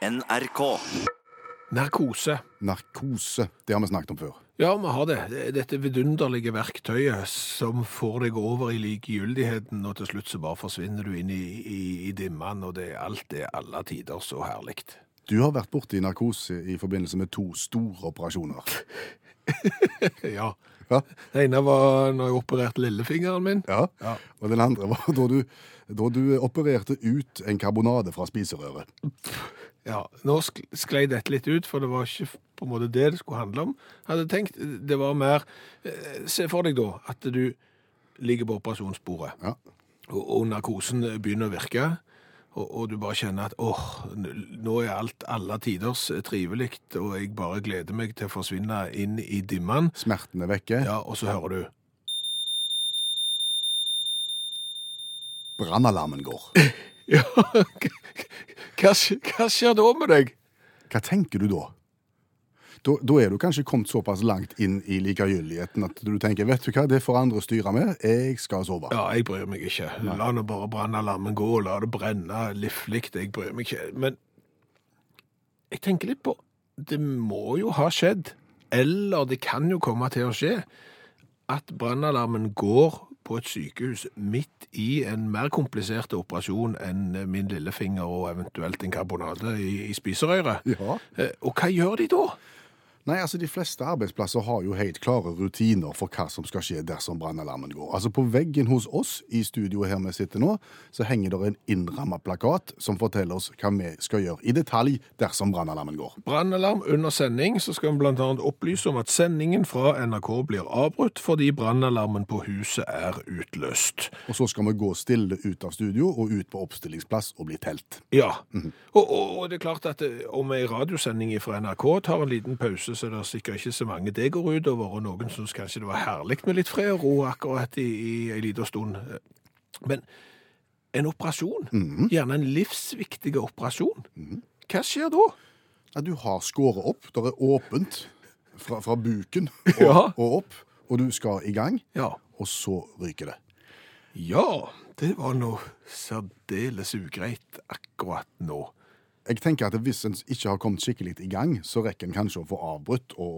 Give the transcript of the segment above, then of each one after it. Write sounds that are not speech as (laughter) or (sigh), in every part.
NRK. Narkose. Narkose, det har vi snakket om før. Ja, vi har det. Det Dette vidunderlige verktøyet som får deg over i likegyldigheten, og til slutt så bare forsvinner du inn i, i, i dimmen, og det er alt er alle tider så herlig. Du har vært borti narkose i forbindelse med to store operasjoner. (laughs) Ja. Ja. Det ene var når jeg opererte lillefingeren min. Ja. Ja. Og den andre var da du, da du opererte ut en karbonade fra spiserøret. Ja, Nå sklei dette litt ut, for det var ikke på en måte det det skulle handle om. Jeg hadde tenkt, det var mer eh, Se for deg da at du ligger på operasjonsbordet, Ja. og, og narkosen begynner å virke, og, og du bare kjenner at åh, nå er alt alle tiders trivelig, og jeg bare gleder meg til å forsvinne inn i dimmen. Smerten er vekke. Ja, og så hører du Brannalarmen går. (laughs) Ja, hva, hva skjer da med deg? Hva tenker du da? Da, da er du kanskje kommet såpass langt inn i likegyldigheten at du tenker vet du hva, det får andre styre med, jeg skal sove. Ja, jeg bryr meg ikke. La nå bare brannalarmen gå, la det brenne liflig, Jeg bryr meg ikke. Men jeg tenker litt på Det må jo ha skjedd, eller det kan jo komme til å skje, at brannalarmen går på et sykehus midt i en mer komplisert operasjon enn min lillefinger og eventuelt en karbonade i, i spiserøret. Ja. Eh, Og hva gjør de da? Nei, altså De fleste arbeidsplasser har jo helt klare rutiner for hva som skal skje dersom brannalarmen går. Altså På veggen hos oss i studioet her vi sitter nå, så henger det en innramma plakat som forteller oss hva vi skal gjøre i detalj dersom brannalarmen går. Brannalarm under sending, så skal vi annet opplyse om at sendingen fra NRK blir avbrutt fordi brannalarmen på huset er utløst. Og så skal vi gå stille ut av studio og ut på oppstillingsplass og bli telt. Ja, og, og, og det er klart at eh, om ei radiosending fra NRK tar en liten pause, så er det sikkert ikke så mange det går utover, og noen syns kanskje det var herlig med litt fred og ro akkurat i, i ei lita stund. Men en operasjon, gjerne en livsviktig operasjon, hva skjer da? Ja, du har skåret opp, det er åpent fra, fra buken og, Ja. og opp, og du skal i gang, Ja, og så ryker det. ja det var noe særdeles ugreit akkurat nå. Jeg tenker at hvis en ikke har kommet skikkelig i gang, så rekker en kanskje å få avbrutt og,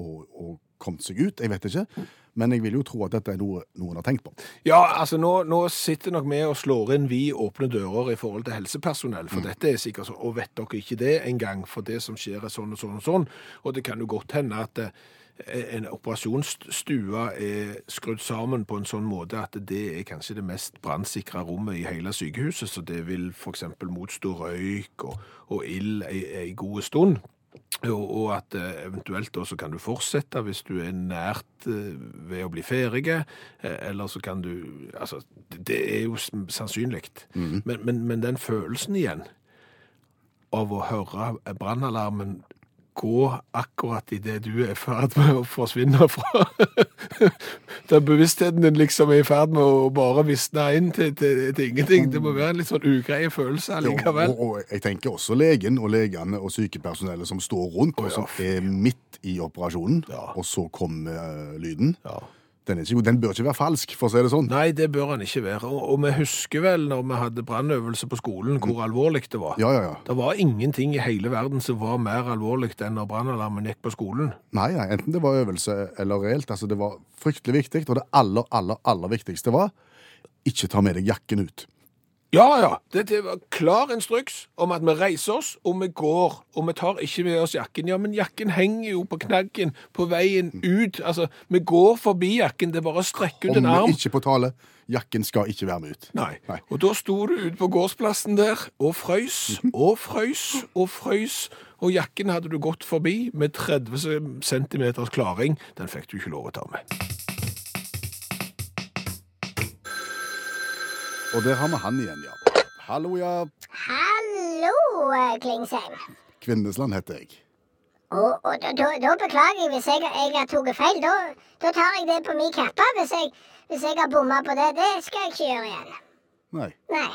og, og, kommet seg ut. Jeg vet ikke. Men jeg vil jo tro at dette er noe noen har tenkt på. Ja, altså nå, nå sitter nok vi og slår inn vi åpne dører i forhold til helsepersonell, for dette er sikkert sånn, og vet dere ikke det engang, for det som skjer er sånn og sånn og sånn, og det kan jo godt hende at eh, en operasjonsstue er skrudd sammen på en sånn måte at det er kanskje det mest brannsikre rommet i hele sykehuset, så det vil eksempel motstå røyk og, og ild ei, god stund. Og, og at eh, eventuelt da så kan du fortsette hvis du er nært eh, ved å bli ferdige, eh, eller så kan du Altså, det- er jo sannsynlig. sannsynlig. Men, men, men den følelsen igjen av å høre brannalarmen gå akkurat idet du er i ferd med å forsvinne fra (laughs) Der bevisstheten din liksom er i ferd med å bare visne inn til, til, til ingenting. Det må være en litt sånn ugrei følelse allikevel. Og, og jeg tenker også legen og legene og sykepersonellet som står rundt, og som er midt i operasjonen, Ja. og så kommer eh, lyden. Ja. Den, er ikke, den bør ikke være falsk, for å si det sånn. Nei, det bør han ikke være. Og, og vi husker vel når vi hadde brannøvelse på skolen, hvor alvorlig det var. Ja, ja, ja. Det var ingenting i hele verden som var mer alvorlig enn når brannalarmen gikk på skolen. Nei, nei, enten det var øvelse eller reelt. Altså, det var fryktelig viktig, og det aller, aller, aller viktigste var ikke ta med deg jakken ut. Ja, ja. Det, det var klar instruks om at vi reiser oss, og vi går. Og vi tar ikke med oss jakken. Ja, men jakken henger jo på knaggen på veien ut. Altså, vi går forbi jakken. Det er bare å strekke ut en arm. Om vi ikke på tale, jakken skal ikke være med ut. Nei. Nei. Og da sto du ute på gårdsplassen der og frøys og frøys og frøys, og jakken hadde du gått forbi med 30 cm klaring. Den fikk du ikke lov å ta med. Og der har vi han igjen, ja. Hallo, ja. Hallo, Klingsheim. Kvinnesland heter jeg. Og, og da, da, da beklager jeg hvis jeg, jeg har tatt feil. Da, da tar jeg det på min kappe hvis jeg, hvis jeg har bomma på det. Det skal jeg ikke gjøre igjen. Nei. Nei.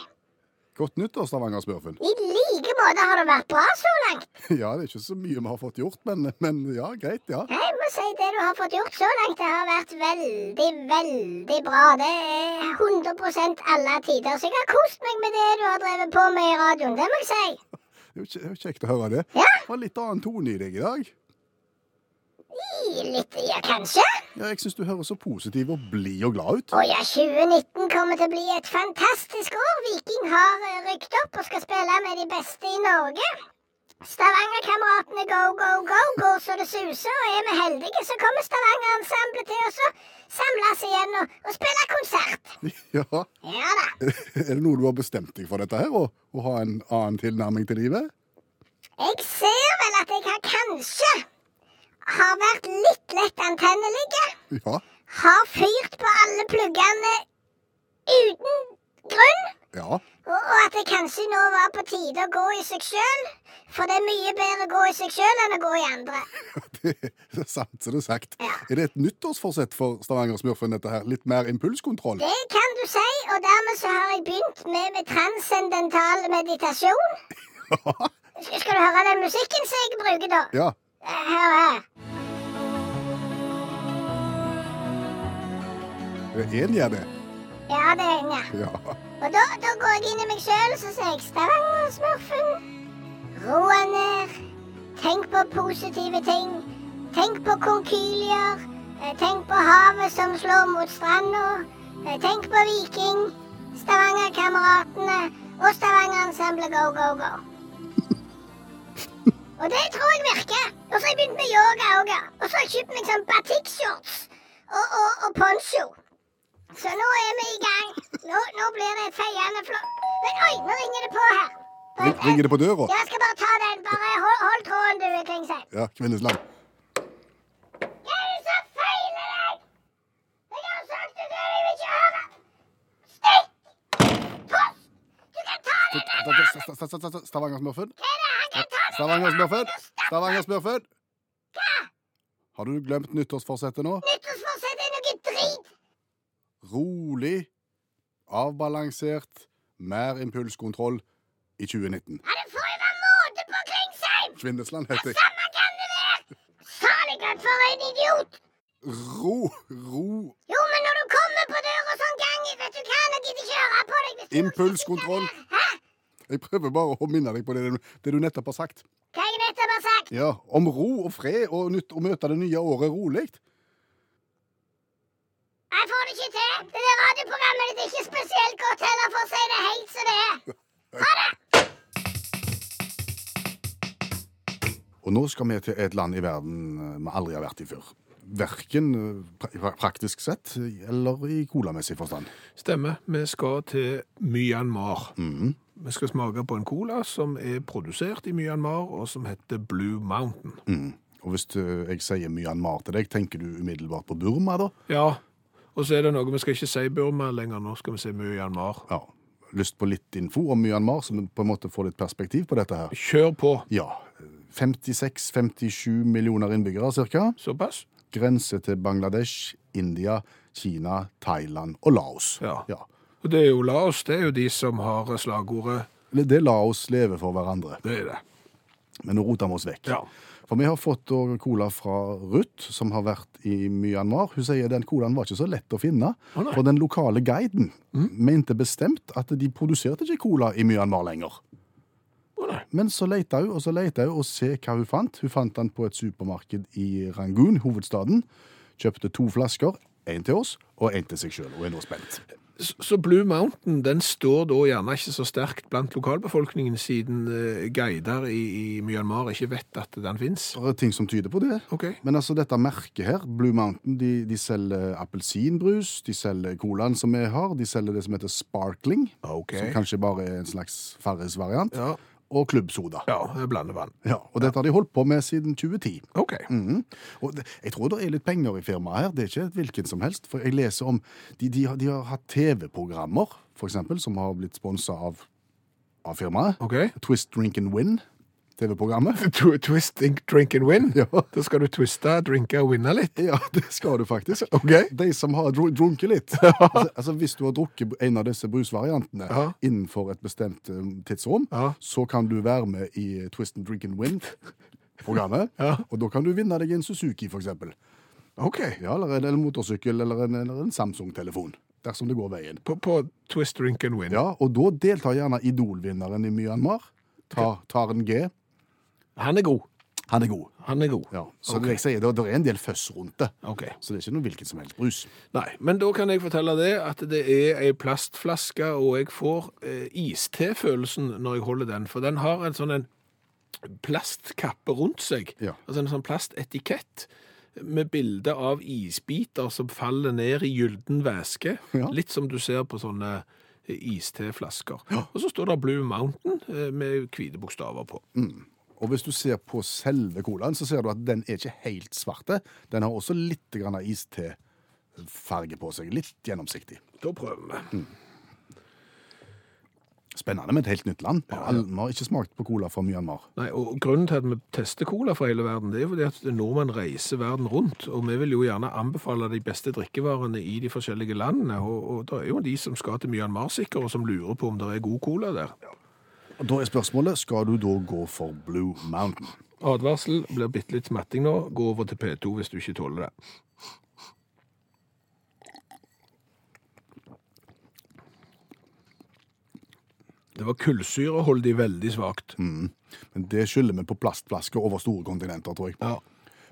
Godt nyttår, Stavanger-smurfen. I like måte har det vært bra så langt. (laughs) Ja, det er ikke så mye vi har fått gjort, men, men ja, greit, ja. Jeg må si det du har fått gjort så langt, det har vært veldig, veldig bra. Det er 100% alle tider. Så jeg har kost meg med det du har drevet på med i radioen. Det må jeg si. (laughs) Det er jo kjekt å høre det. Ja. Det var litt annen tone i deg i dag. Litt, ja, kanskje. Ja, jeg syns du høres så positiv og blid og glad ut. Å ja, 2019 kommer til å bli et fantastisk år. Viking har eh, rykt opp og skal spille med de beste i Norge. Stavanger-kameratene go, go, go går så det suser, og er vi heldige, så kommer Stavanger-ensemblet til oss å samles igjen og, og spille konsert. (laughs) Ja. Ja da. Er det noe du har bestemt deg for dette her, å, å ha en annen tilnærming til livet? Jeg ser vel at jeg har kanskje har vært litt lett antennelige. Ja. Har fyrt på alle pluggene uten grunn. Ja. Og, at det kanskje nå var på tide å gå i seg sjøl. For det er mye bedre å gå i seg sjøl enn å gå i andre. (laughs) Det er sant som det er sagt. Ja. Er det et nyttårsforsett for Stavanger-smurfen, dette her? Litt mer impulskontroll? Det kan du si, og dermed så har jeg begynt med, med transcendental meditasjon. (laughs) Skal du høre den musikken som jeg bruker, da? Ja. Eh, er her. i det. Ja, det er jeg. ja. Ja. Og da, da går jeg inn i meg sjøl og så sier jeg Stavanger-smurfen. Roa ned. Tenk på positive ting. Tenk på konkylier. Eh, Tenk på havet som slår mot stranda. Eh, Tenk på Viking. Stavanger-kameratene og Stavanger-ensemblet Go, Go, Go. Og det tror jeg virker. Og så har jeg begynt med yoga òg. Og så har jeg kjøpt meg sånn batikk-shorts og, og, og poncho. Så nå er vi i gang. Nå, nå blir det feiende flott Men oi, nå ringer det på her. Ring- Ringer det på døra? Ja, jeg skal bare ta den. Bare hold, hold tråden, du, Klingsheim. Ja, Kvinnesland. Hva er det som feiler deg? Jeg har sagt det til deg, jeg vil ikke høre. Stikk! Post! Du kan ta den der. Stavanger-smurfen? Stavanger-smurfen? Stavanger. Stavanger-smurfen? Har du glemt nyttårsforsettet nå? Nyttårsforsett er noe drit. Rolig, avbalansert, mer impulskontroll i 2019. Ja, det får jo være måte på, Klingsheim. Svindesland heter jeg. Samme kan det være. Salig at for en idiot. Ro, ro, Jo, men når du kommer på døra sånn gang, vet du hva, nå gidder jeg ikke høre på deg. Impulskontroll. Jeg prøver bare å minne deg på det, det du nettopp har sagt. Hva jeg nettopp har sagt? Ja, Om ro og fred og nytt å møte det nye året rolig. Jeg får det ikke til. Det der radioprogrammet ditt er ikke spesielt godt heller, for å si det helt som det er. Ha det! Og nå skal vi til et land i verden eh, vi aldri har vært i før. Verken eh, praktisk sett eller i colamessig forstand. Stemmer. Vi skal til Myanmar. Mhm. Vi skal smake på en cola som er produsert i Myanmar, og som heter Blue Mountain. Mm. Og hvis du, jeg sier Myanmar til deg, tenker du umiddelbart på Burma, da? Ja, og så er det noe Vi skal ikke si Burma lenger, nå skal vi si Myanmar. Ja. Lyst på litt info om Myanmar, så vi på en måte får litt perspektiv på dette her? Kjør på. Ja. 56-57 millioner innbyggere cirka. Såpass? Grense til Bangladesh, India, Kina, Thailand og Laos. Ja. ja. Og det er jo Laos, det er jo de som har slagordet Det det Laos leve for hverandre. Det er det. Men nå roter vi oss vekk. Ja. For vi har fått cola fra Ruth, som har vært i Myanmar. Hun sier den colaen var ikke så lett å finne. oh, for den lokale guiden mente bestemt at de produserte ikke cola i Myanmar lenger. Oh. Men så leita hun, og så leita hun, og se hva hun fant. Hun fant den på et supermarked i Rangoon, hovedstaden. Kjøpte to flasker. En til oss, og en til seg sjøl. Og er nå spent. Så Blue Mountain den står da gjerne ikke så sterkt blant lokalbefolkningen, siden eh, guider i, i Myanmar ikke vet at den fins. Det er ting som tyder på det. OK. Men altså dette merket her, Blue Mountain, de, de selger appelsinbrus, de selger colaen som vi har, de selger det som heter sparkling, Ok. som kanskje bare er en slags Farris-variant, Ja, og klubbsoda. ja blandevann. Ja, og dette har de holdt på med siden 2010. OK. Mhm. Og det, jeg tror det er litt penger i firmaet her, det er ikke hvilken som helst, for jeg leser om, de, de, har, de har hatt TV-programmer, for eksempel, som har blitt sponset av, av firmaet. ok. Twist, Drink and Win, TV-programmet. (laughs) Twist, drink and win. Ja. Da skal du twiste, drinke og vinne litt. Ja, (laughs) det skal du faktisk. (laughs) Ok. De som har dr drunket litt. altså, altså Hvis du har drukket en av disse brusvariantene Ja. innenfor et bestemt um, tidsrom, så kan du være med i Twist and Drink and Win-programmet. Ja. Og da kan du vinne deg en Suzuki, for eksempel. OK. Ja, eller en, eller en motorsykkel eller en, en Samsung-telefon. Dersom det går veien. På, på Twist, drink and win. Ja, Og da deltar gjerne Idol-vinneren i Myanmar tar, tar en G. Han er god. Han er god. Han er god. Ja, så okay. jeg sier, det, det er en del føss rundt det. Ok. Så det er ikke noe hvilken som helst brus. Nei, men da kan jeg fortelle det at det er ei plastflaske, og jeg får eh, iste-følelsen når jeg holder den, for den har en sånn en plastkappe rundt seg, Ja. altså en sånn plastetikett med bilde av isbiter som faller ned i gylden væske, Ja. litt som du ser på sånne eh, iste-flasker. Og så står det Blue Mountain eh, med hvite bokstaver på. Og hvis du ser på selve colaen, så ser du at den er ikke helt svarte. Den har også litt grann iste-farge på seg. Litt gjennomsiktig. Da prøver vi. Spennende med et helt nytt land. Vi har ja. har ikke smakt på cola fra Myanmar. Nei, og Grunnen til at vi tester cola fra hele verden, det er fordi at nordmenn reiser verden rundt. Og vi vil jo gjerne anbefale de beste drikkevarene i de forskjellige landene. Og, og det er jo de som skal til Myanmar sikkert, og som lurer på om det er god cola der. Og Da er spørsmålet skal du da gå for Blue Mountain. Advarsel blir bitte litt smatting nå. Gå over til P2 hvis du ikke tåler det. Det var kullsyreholdig veldig svakt. Men det skylder vi på plastflasker over store kontinenter, tror jeg. Ja.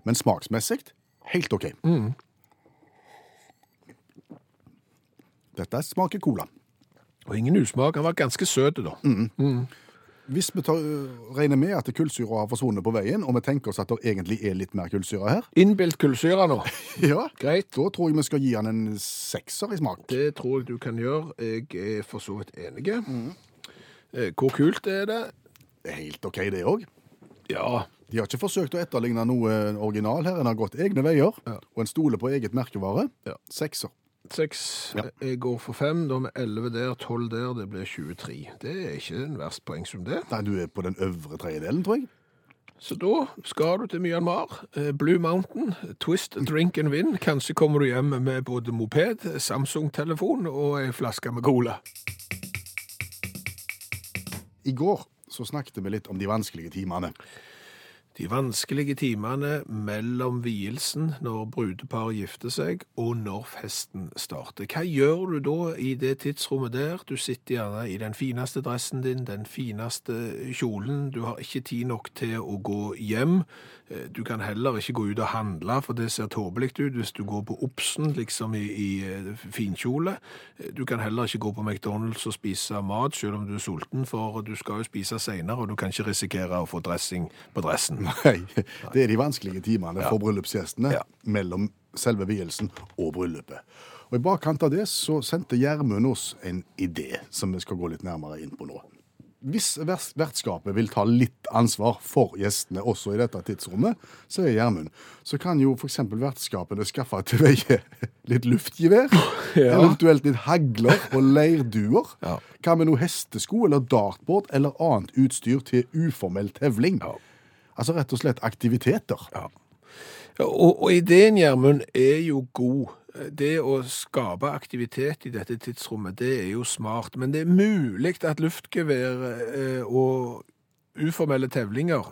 Men smaksmessig helt OK. Dette smaker cola. Og ingen usmak. Han var ganske søt, da. Hvis vi tar, øh, regner med at kullsyra har forsvunnet på veien, og vi tenker oss at det egentlig er litt mer kullsyre her, Innbilt kullsyre nå. (laughs) ja, Greit. da tror jeg vi skal gi han en sekser i smak. Det tror jeg du kan gjøre. Jeg er for så vidt enig. Mm. Hvor kult er det? Det helt OK, det òg. Ja, De har ikke forsøkt å etterligne noe original her. En har gått egne veier, Ja. og en stoler på eget merkevare. Ja. Sekser. Seks. Ja. Jeg går for fem. Da med elleve der, tolv der. Det blir 23. Det er ikke en verst poengsum, det. Nei, du er på den øvre tredjedelen, tror jeg. Så da skal du til Myanmar. Eh, Blue Mountain, twist, drink and win. Kanskje kommer du hjem med både moped, Samsung-telefon og ei flaske med cola. I går så snakket vi litt om de vanskelige timene. De vanskelige timene mellom vielsen, når brudeparet gifter seg, og når festen starter. Hva gjør du da i det tidsrommet der? Du sitter gjerne i den fineste dressen din, den fineste kjolen. Du har ikke tid nok til å gå hjem. Eh, Du kan heller ikke gå ut og handle, for det ser tåpelig ut hvis du går på Obsen, liksom i, i eh, finkjole. Eh, Du kan heller ikke gå på McDonald's og spise mat, selv om du er sulten, for du skal jo spise senere, og du kan ikke risikere å få dressing på dressen. Nei, det er de vanskelige timene for bryllupsgjestene mellom selve vielsen og bryllupet. Og I bakkant av det så sendte Gjermund oss en idé som vi skal gå litt nærmere inn på nå. Hvis vertskapet vil ta litt ansvar for gjestene også i dette tidsrommet, sier Gjermund, så kan jo f.eks. vertskapene skaffe til veie litt luftgevær, (laughs) Ja. eventuelt litt hagler og leirduer. Ja. Hva med noe hestesko eller dartboard eller annet utstyr til uformell tevling? Ja. Altså rett og slett aktiviteter. Ja. Og, og ideen, Gjermund, er jo god. Det å skape aktivitet i dette tidsrommet, det er jo smart. Men det er mulig at luftgevær eh, og uformelle tevlinger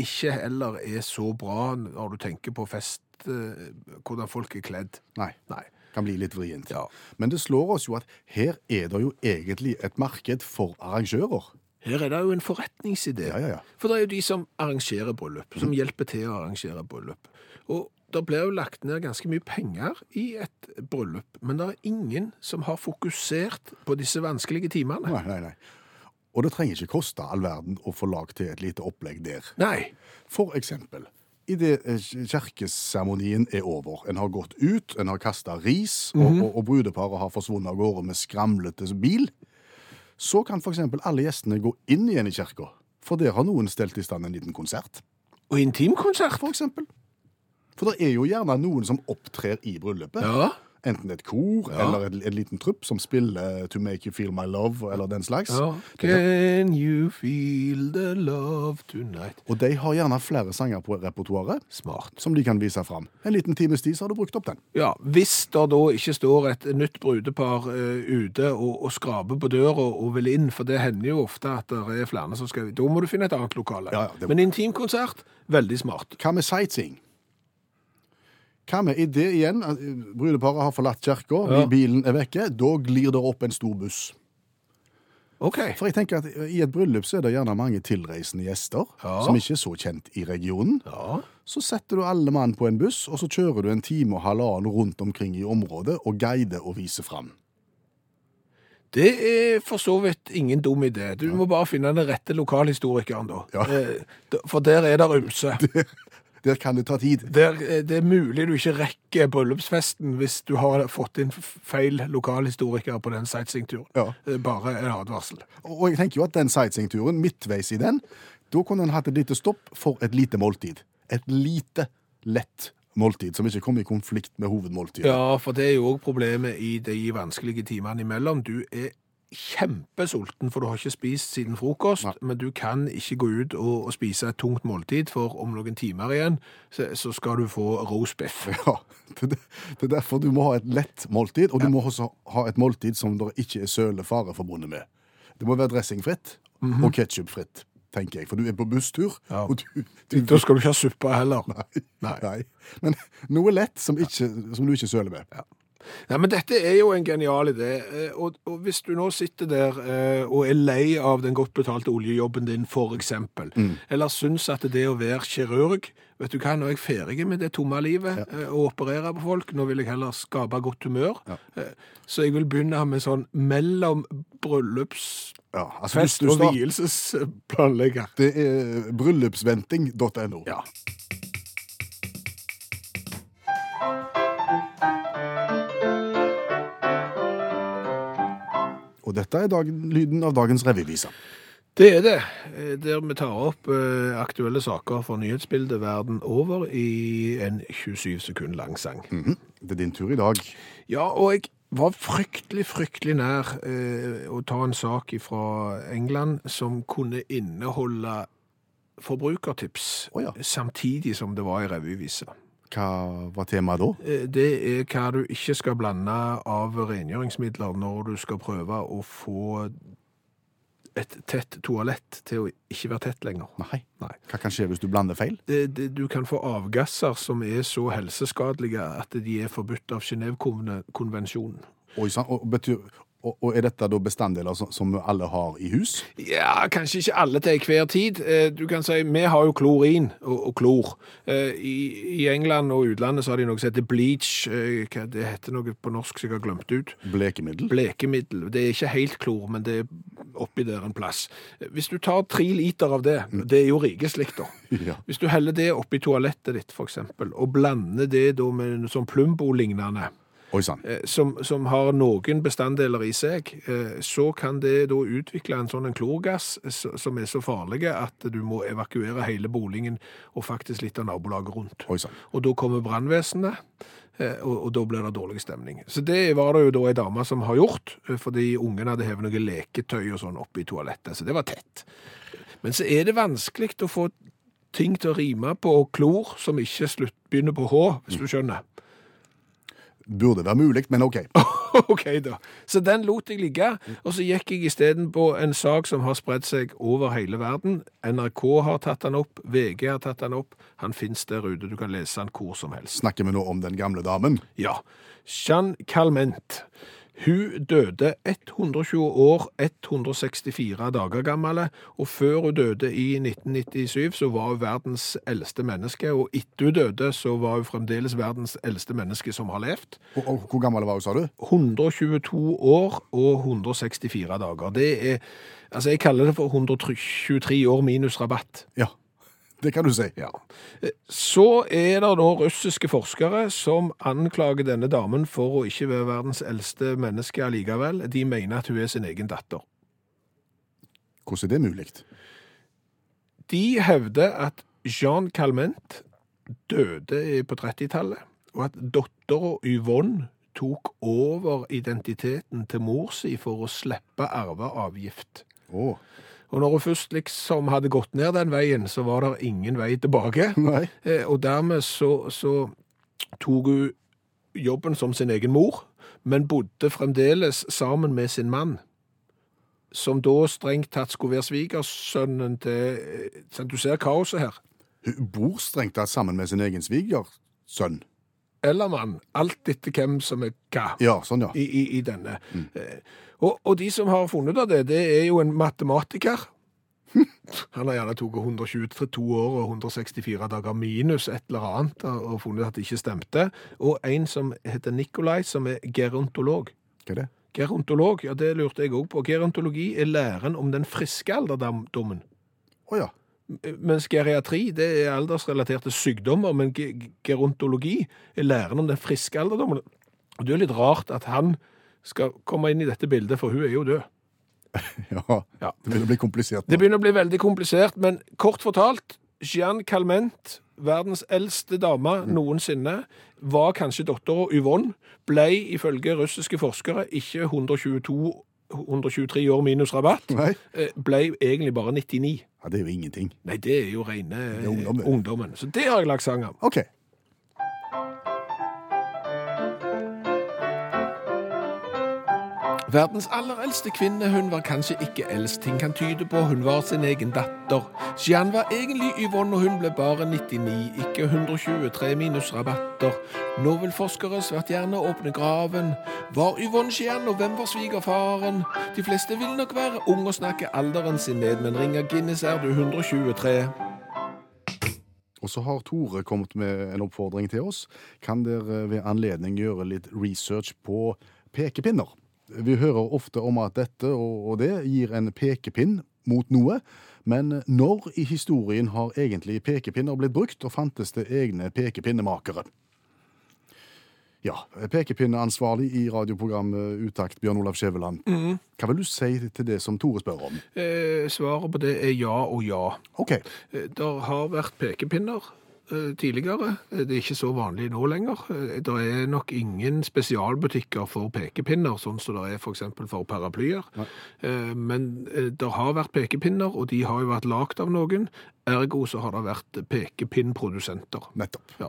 ikke heller er så bra når du tenker på fest, eh, hvordan folk er kledd. Nei, Nei. kan bli litt vrient. Ja. Men det slår oss jo at her er det jo egentlig et marked for arrangører. Her er det jo en forretningsidé. Ja, ja, ja. For det er jo de som arrangerer bryllup, som hjelper til å arrangere bryllup. Og det blir jo lagt ned ganske mye penger i et bryllup, men det er ingen som har fokusert på disse vanskelige timene. Nei, nei, nei. Og det trenger ikke koste all verden å få lagd til et lite opplegg der. Nei. For eksempel, idet kirkeseremonien er over, en har gått ut, en har kasta ris, og, og, og brudeparet har forsvunnet av gårde med skramlete bil, så kan f.eks. alle gjestene gå inn igjen i kirka, for der har noen stelt i stand en liten konsert. Og intimkonsert. for eksempel. For det er jo gjerne noen som opptrer i bryllupet. Ja. Enten et kor Ja. eller en, en liten trupp som spiller To Make You Feel My Love eller den slags. ja. Can you feel the love tonight? Og de har gjerne flere sanger på repertoaret Smart. som de kan vise fram. En liten times tid så har du brukt opp den. Ja, hvis det da ikke står et nytt brudepar uh, ute og, og skraper på døra og vil inn, for det hender jo ofte at det er flere som skal Da må du finne et annet lokale. Ja, det Men intimkonsert, veldig smart. Hva med sightseeing? Hva med i det igjen? Brudeparet har forlatt kirka, Ja. bilen er vekke. Da glir det opp en stor buss. Okay. For jeg tenker at I et bryllup så er det gjerne mange tilreisende gjester Ja. som ikke er så kjent i regionen. Ja. Så setter du alle mann på en buss, og så kjører du en time og halvannen rundt omkring i området og guider og viser fram. Det er for så vidt ingen dum idé. Du må bare finne den rette lokalhistorikeren, da. Ja. Eh, For der er det ymse. (laughs) Der kan det ta tid. Der, eh, det er mulig du ikke rekker bryllupsfesten hvis du har fått inn feil lokalhistoriker på den sightseeingturen. Ja. Eh, Bare en advarsel. Og jeg tenker jo at den sightseeingturen, midtveis i den, da kunne en hatt et lite stopp for et lite måltid. Et lite, lett måltid, som ikke kommer i konflikt med hovedmåltidet. Ja, for det er jo òg problemet i de vanskelige timene imellom. Du er kjempesulten, for du har ikke spist siden frokost, Nei. men du kan ikke gå ut og, og spise et tungt måltid, for om noen timer igjen så, så skal du få roast biff. (laughs) Ja, det, det er derfor du må ha et lett måltid, og du må også ha et måltid som det ikke er sølefare forbundet med. Det må være dressingfritt og ketsjupfritt, tenker jeg, for du er på busstur. Ja. og du, du, Da skal du ikke ha suppe heller. nei, nei. Men noe lett som, ikke, som du ikke søler med. Nei, men dette er jo en genial idé, eh, og, og hvis du nå sitter der eh, og er lei av den godt betalte oljejobben din, for eksempel, eller syns at det å være kirurg, vet du hva, nå er jeg ferdig med det tomme livet, eh, å operere på folk, nå vil jeg heller skape godt humør, Eh, så jeg vil begynne med sånn mellom bryllups... Ja, altså, du og vielsesplanlegger. det er bryllupsventing.no. Ja. Og dette er dagen, lyden av dagens revyvise. Det er det, eh, der vi tar opp eh, aktuelle saker for nyhetsbildet verden over i en 27 sekund lang sang. Mhm. Det er din tur i dag. Ja, og jeg var fryktelig, fryktelig nær eh, å ta en sak fra England som kunne inneholde forbrukertips, oh, ja. samtidig som det var i revyvise. Hva var temaet da? Eh, Det er hva du ikke skal blande av rengjøringsmidler når du skal prøve å få et tett toalett til å ikke være tett lenger. Nei. Nei. Hva kan skje hvis du blander feil? Det, det, du kan få avgasser som er så helseskadelige at de er forbudt av Genévekonvensjonen. Og, betyr, og, og er dette da bestanddeler som, som alle har i hus? Ja, kanskje ikke alle til hver tid. Eh, Du kan si, vi har jo klorin og, og klor. Eh, I, I England og utlandet så har de noe som heter bleach. eh, Hva det heter noe på norsk som jeg har glemt ut. Blekemiddel? Blekemiddel. Det er ikke helt klor, men det er oppi der en plass. Hvis du tar tre liter av det, det er jo rikeslikt da. (laughs) Ja. Hvis du heller det oppi toalettet ditt, eksempel, og blander det da med sånn Plumbo-lignende, som, som har noen bestanddeler i seg, eh, så kan det da utvikle en sånn en klorgass som er så farlig at du må evakuere hele boligen og faktisk litt av nabolaget rundt. Og da kommer brannvesenet, eh, og, og da blir det dårlig stemning. Så det var det jo da ei dame som har gjort, eh, fordi ungen hadde hevet noe leketøy og sånn oppi toalettet, så det var tett. Men så er det vanskelig å få ting til å rime på klor som ikke slutt, begynner på H, hvis du skjønner. Burde være mulig, men OK. (laughs) ok, da. Så den lot jeg ligge, og så gikk jeg isteden på en sak som har spredt seg over hele verden. NRK har tatt den opp, VG har tatt den opp. Han fins der ute, du kan lese den hvor som helst. Snakker vi nå om den gamle damen? Ja. Jeanne Calment. Hun døde 120 år, 164 dager gammel, og før hun døde i 1997 så var hun verdens eldste menneske, og etter hun døde så var hun fremdeles verdens eldste menneske som har levd. Og, og hvor gammel var hun, sa du? 122 år og 164 dager. Det er, altså jeg kaller det for 123 år minus rabatt. Ja, det kan du si. Ja. Så er det nå russiske forskere som anklager denne damen for å ikke være verdens eldste menneske allikevel. De mener at hun er sin egen datter. Hvordan er det mulig? De hevder at Jean Calment døde på 30-tallet, og at dattera Yvonne tok over identiteten til mor si for å slippe arveavgift. Å, Og når hun først liksom hadde gått ned den veien, så var det ingen vei tilbake. nei. Eh, Og dermed så, så tok hun jobben som sin egen mor, men bodde fremdeles sammen med sin mann, som da strengt tatt skulle være svigersønnen til sånn, Du ser kaoset her. Hun bor strengt tatt sammen med sin egen svigersønn. Eller mann, alt etter hvem som er hva Ja, sånn, ja. i, i, i denne. Mm. Og, og de som har funnet av det, det er jo en matematiker. (laughs) Han har gjerne tatt 122 år og 164 dager minus et eller annet og funnet at det ikke stemte. Og en som heter Nikolai, som er gerontolog. Hva er det? Gerontolog, ja det lurte jeg òg på. Gerontologi er læren om den friske alderdommen. Å ja. Mens geriatri det er aldersrelaterte sykdommer, men gerontologi er læren om den friske alderdommen. Og det er jo litt rart at han skal komme inn i dette bildet, for hun er jo død. (laughs) ja. Ja. Det begynner å bli komplisert. Det begynner å bli veldig komplisert, men kort fortalt, Jeanne Calment, verdens eldste dame noensinne, var kanskje dattera Yvonne, ble ifølge russiske forskere ikke 122 123 år minus rabatt, Nei. eh, ble egentlig bare 99. Ja, det er jo ingenting. Nei, det er jo rene er ungdom, det. eh, ungdommen. Så det har jeg lagt sang om. OK. Verdens aller eldste kvinne, hun var kanskje ikke eldst, ting kan tyde på hun var sin egen datter. Jeanne var egentlig Yvonne, og hun ble bare 99, ikke 123 minus rabatter. Nå vil forskere svært gjerne åpne graven. Var Yvonne Jeanne, og hvem var svigerfaren? De fleste vil nok være ung og snakke alderen sin ned, men ringer Guinness er du 123. Og så har Tore kommet med en oppfordring til oss. Kan dere ved anledning gjøre litt research på pekepinner? Vi hører ofte om at dette og det gir en pekepinn mot noe, men når i historien har egentlig pekepinner blitt brukt, og fantes det egne pekepinnemakere? Ja, pekepinneansvarlig i radioprogrammet Utakt, Bjørn Olav Skjæveland. Hva vil du si til det som Tore spør om? Eh, svaret på det er ja og ja. OK. Eh, Der har vært pekepinner tidligere. Eh, Det er ikke så vanlig nå lenger. Eh, Det er nok ingen spesialbutikker for pekepinner, sånn som det er for eksempel for paraplyer. Nei. Men eh, det har vært pekepinner, og de har jo vært lagt av noen. Ergo så har det vært pekepinnprodusenter. Nettopp. Ja.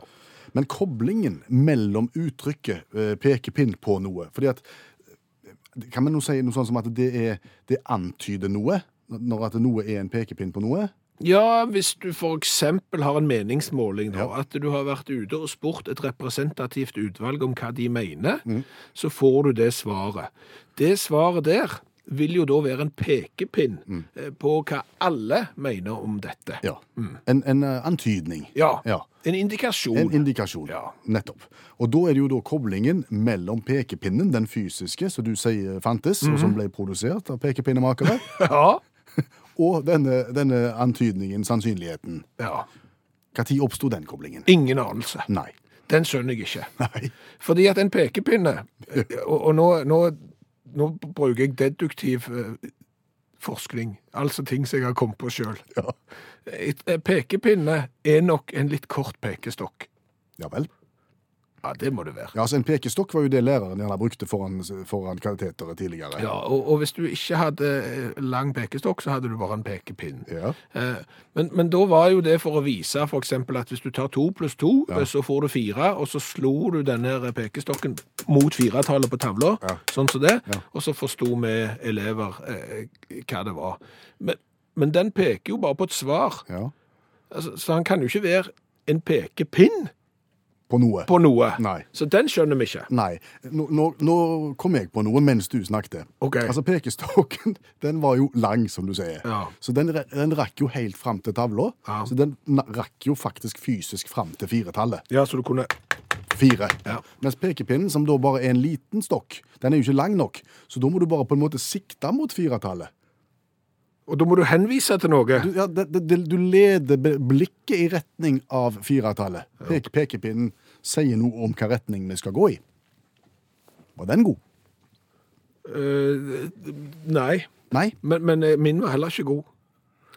Men koblingen mellom uttrykket eh, pekepinn på noe fordi at, eh, Kan vi nå si noe sånn som at det, er, det antyder noe? Når at noe er en pekepinn på noe? Ja, hvis du eksempel har en meningsmåling, da, at du har vært ute og spurt et representativt utvalg om hva de mener, så får du det svaret. Det svaret der vil jo da være en pekepinn mm. på hva alle mener om dette. Ja. En, en eh, antydning. Ja, Ja. en indikasjon. En indikasjon. Ja. Nettopp. Og da er det jo da koblingen mellom pekepinnen, den fysiske, som du sier fantes, og som ble produsert av pekepinnemakere, (laughs) ja, og denne, denne antydningen, sannsynligheten. ja. Når oppsto den koblingen? Ingen anelse. Nei. Den skjønner jeg ikke. Nei. Fordi at en pekepinne, og, og nå, nå, nå bruker jeg deduktiv eh, forskning, altså ting som jeg har kommet på sjøl. Ja. Pekepinne er nok en litt kort pekestokk. Ja vel. Ja, det må det være. Ja, altså En pekestokk var jo det læreren gjerne brukte foran, foran kateteret tidligere. Ja, og, og hvis du ikke hadde eh, lang pekestokk, så hadde du bare en pekepinn. Ja. Eh, Men, men da var jo det for å vise eksempel at hvis du tar to pluss to, ja. så får du fire, og så slo du denne pekestokken mot firetallet på tavla, Ja. sånn som det, og så forsto vi elever eh, hva det var. Men, men den peker jo bare på et svar, ja. altså, så han kan jo ikke være en pekepinn På noe. på noe. Nei. Så den skjønner vi ikke. Nei. Nå, nå, nå kom jeg på noe mens du snakket. Okay. Altså Pekestokken (laughs) den var jo lang, som du sier. Ja. Så den, den rakk jo helt fram til tavla. Ja. Så den rakk jo faktisk fysisk fram til firetallet. Ja, så du kunne... Fire. Ja. Mens pekepinnen, som da bare er en liten stokk, den er jo ikke lang nok. Så da må du bare på en måte sikte mot firetallet. Og da må du henvise til noe. Du, ja, det, det, du leder blikket i retning av firetallet. Pek, pekepinnen sier noe om hvilken retning vi skal gå i. Var den god? Uh, nei. Nei? Men, men eh, min var heller ikke god.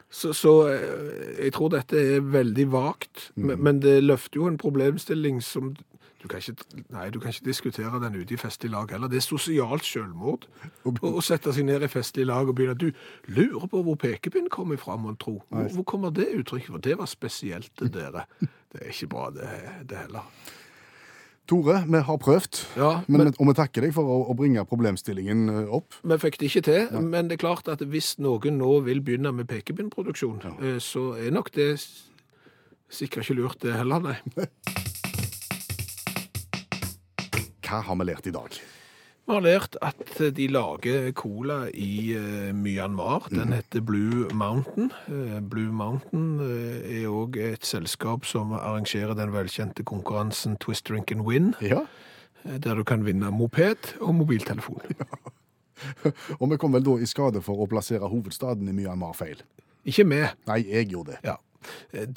Så, så eh, jeg tror dette er veldig vagt, men, men det løfter jo en problemstilling som du kan, ikke, nei, du kan ikke diskutere den ute i festlig lag heller. Det er sosialt selvmord å, sette seg ned i festlig lag og begynne Du lurer på hvor pekepinnen kommer fra, mon tro. Hvor, hvor kommer det uttrykket fra? Det var spesielt, til dere. Det er ikke bra, det, det heller. Tore, vi har prøvd, Ja, men, men- og vi takker deg for å, å bringe problemstillingen eh, opp. Vi fikk det ikke til, men det er klart at hvis noen nå vil begynne med pekepinnproduksjon, ja. så er nok det sikkert ikke lurt det heller, nei. (laughs) Hva har vi lært i dag? Vi har lært at de lager cola i eh, Myanmar. Den heter Blue Mountain. Eh, Blue Mountain eh, er òg et selskap som arrangerer den velkjente konkurransen Twist Drink and Win, Ja. der du kan vinne moped og mobiltelefon. (laughs) Ja. Og vi kom vel da i skade for å plassere hovedstaden i Myanmar feil. Ikke med. Nei, jeg gjorde det. Ja.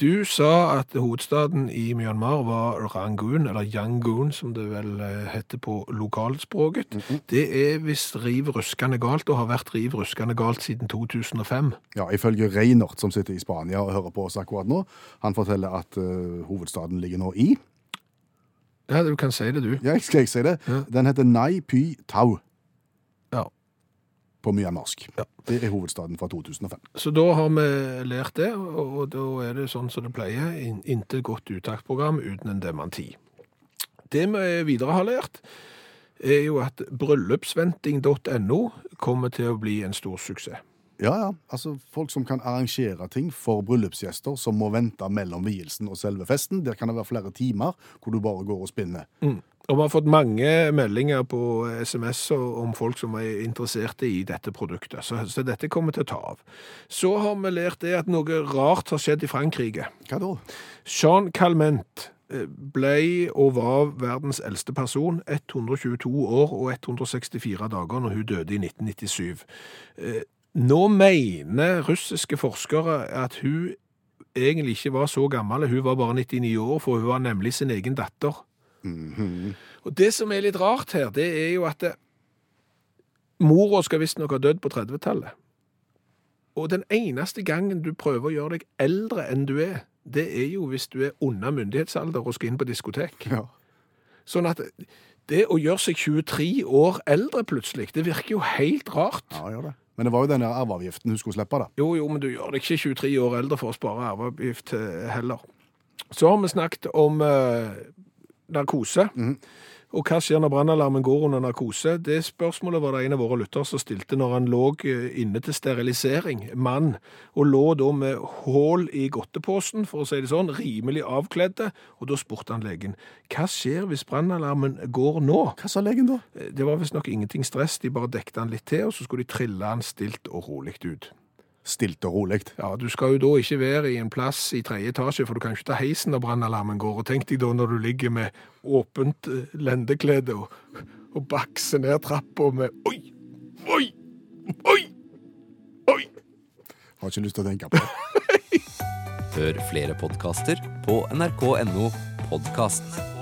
Du sa at hovedstaden i Myanmar var Rangoon, eller Yangoon som det vel eh, heter på lokalspråket. Det er visst riv ruskende galt, og har vært riv ruskende galt siden 2005. Ja, Ifølge Reinert, som sitter i Spania og hører på oss akkurat nå, han forteller at uh, hovedstaden ligger nå i Ja, du kan si det, du. Ja, skal jeg si det? Ja. Den heter Nai Py Tau. På myanmarsk. Ja. Det er hovedstaden fra 2005. Så da har vi lært det, og da er det sånn som det pleier, in- intet godt uttaksprogram uten en dementi. Det vi videre har lært, er jo at bryllupsventing.no kommer til å bli en stor suksess. Ja, ja. Altså, folk som kan arrangere ting for bryllupsgjester som må vente mellom vielsen og selve festen. Der kan det være flere timer hvor du bare går og spinner. Og vi har fått mange meldinger på SMS om folk som er interesserte i dette produktet, så, så dette kommer til å ta av. Så har vi lært det at noe rart har skjedd i Frankrike. Hva da? Jean Calment eh, ble og var verdens eldste person, 122 år og 164 dager når hun døde i 1997. Eh, Nå mener russiske forskere at hun egentlig ikke var så gammel, hun var bare 99 år, for hun var nemlig sin egen datter. Og det som er litt rart her, det er jo at det, mora skal visstnok ha dødd på 30-tallet. Og den eneste gangen du prøver å gjøre deg eldre enn du er, det er jo hvis du er under myndighetsalder og skal inn på diskotek. Ja. Sånn at det å gjøre seg 23 år eldre plutselig, det virker jo helt rart. ja, gjør det. Men det var jo den arveavgiften hun skulle slippe, da. Jo, jo, men du gjør deg ikke 23 år eldre for å spare arveavgift eh, heller. Så har vi snakket om narkose. narkose. Og hva skjer når brannalarmen går under narkose? Det spørsmålet var det en av våre lyttere som stilte når han lå eh, inne til sterilisering, mann, og lå da med hål i godteposen, for å si det sånn, rimelig avkledde, og da spurte han legen, hva skjer hvis brannalarmen går nå? Hva sa legen da? Eh, Det var visstnok ingenting stress, de bare dekte han litt til, og så skulle de trille han stilt og rolig ut. Stilt og rolig. Ja, du skal jo da ikke være i en plass i tredje etasje, for du kan ikke ta heisen når brannalarmen går. Og tenk deg da når du ligger med åpent eh, lendeklede og, og bakser ned trappa med Oi! Oi! Oi! Oi! Har ikke lyst til å tenke på det. (laughs) Hør flere podkaster på nrk.no podkast.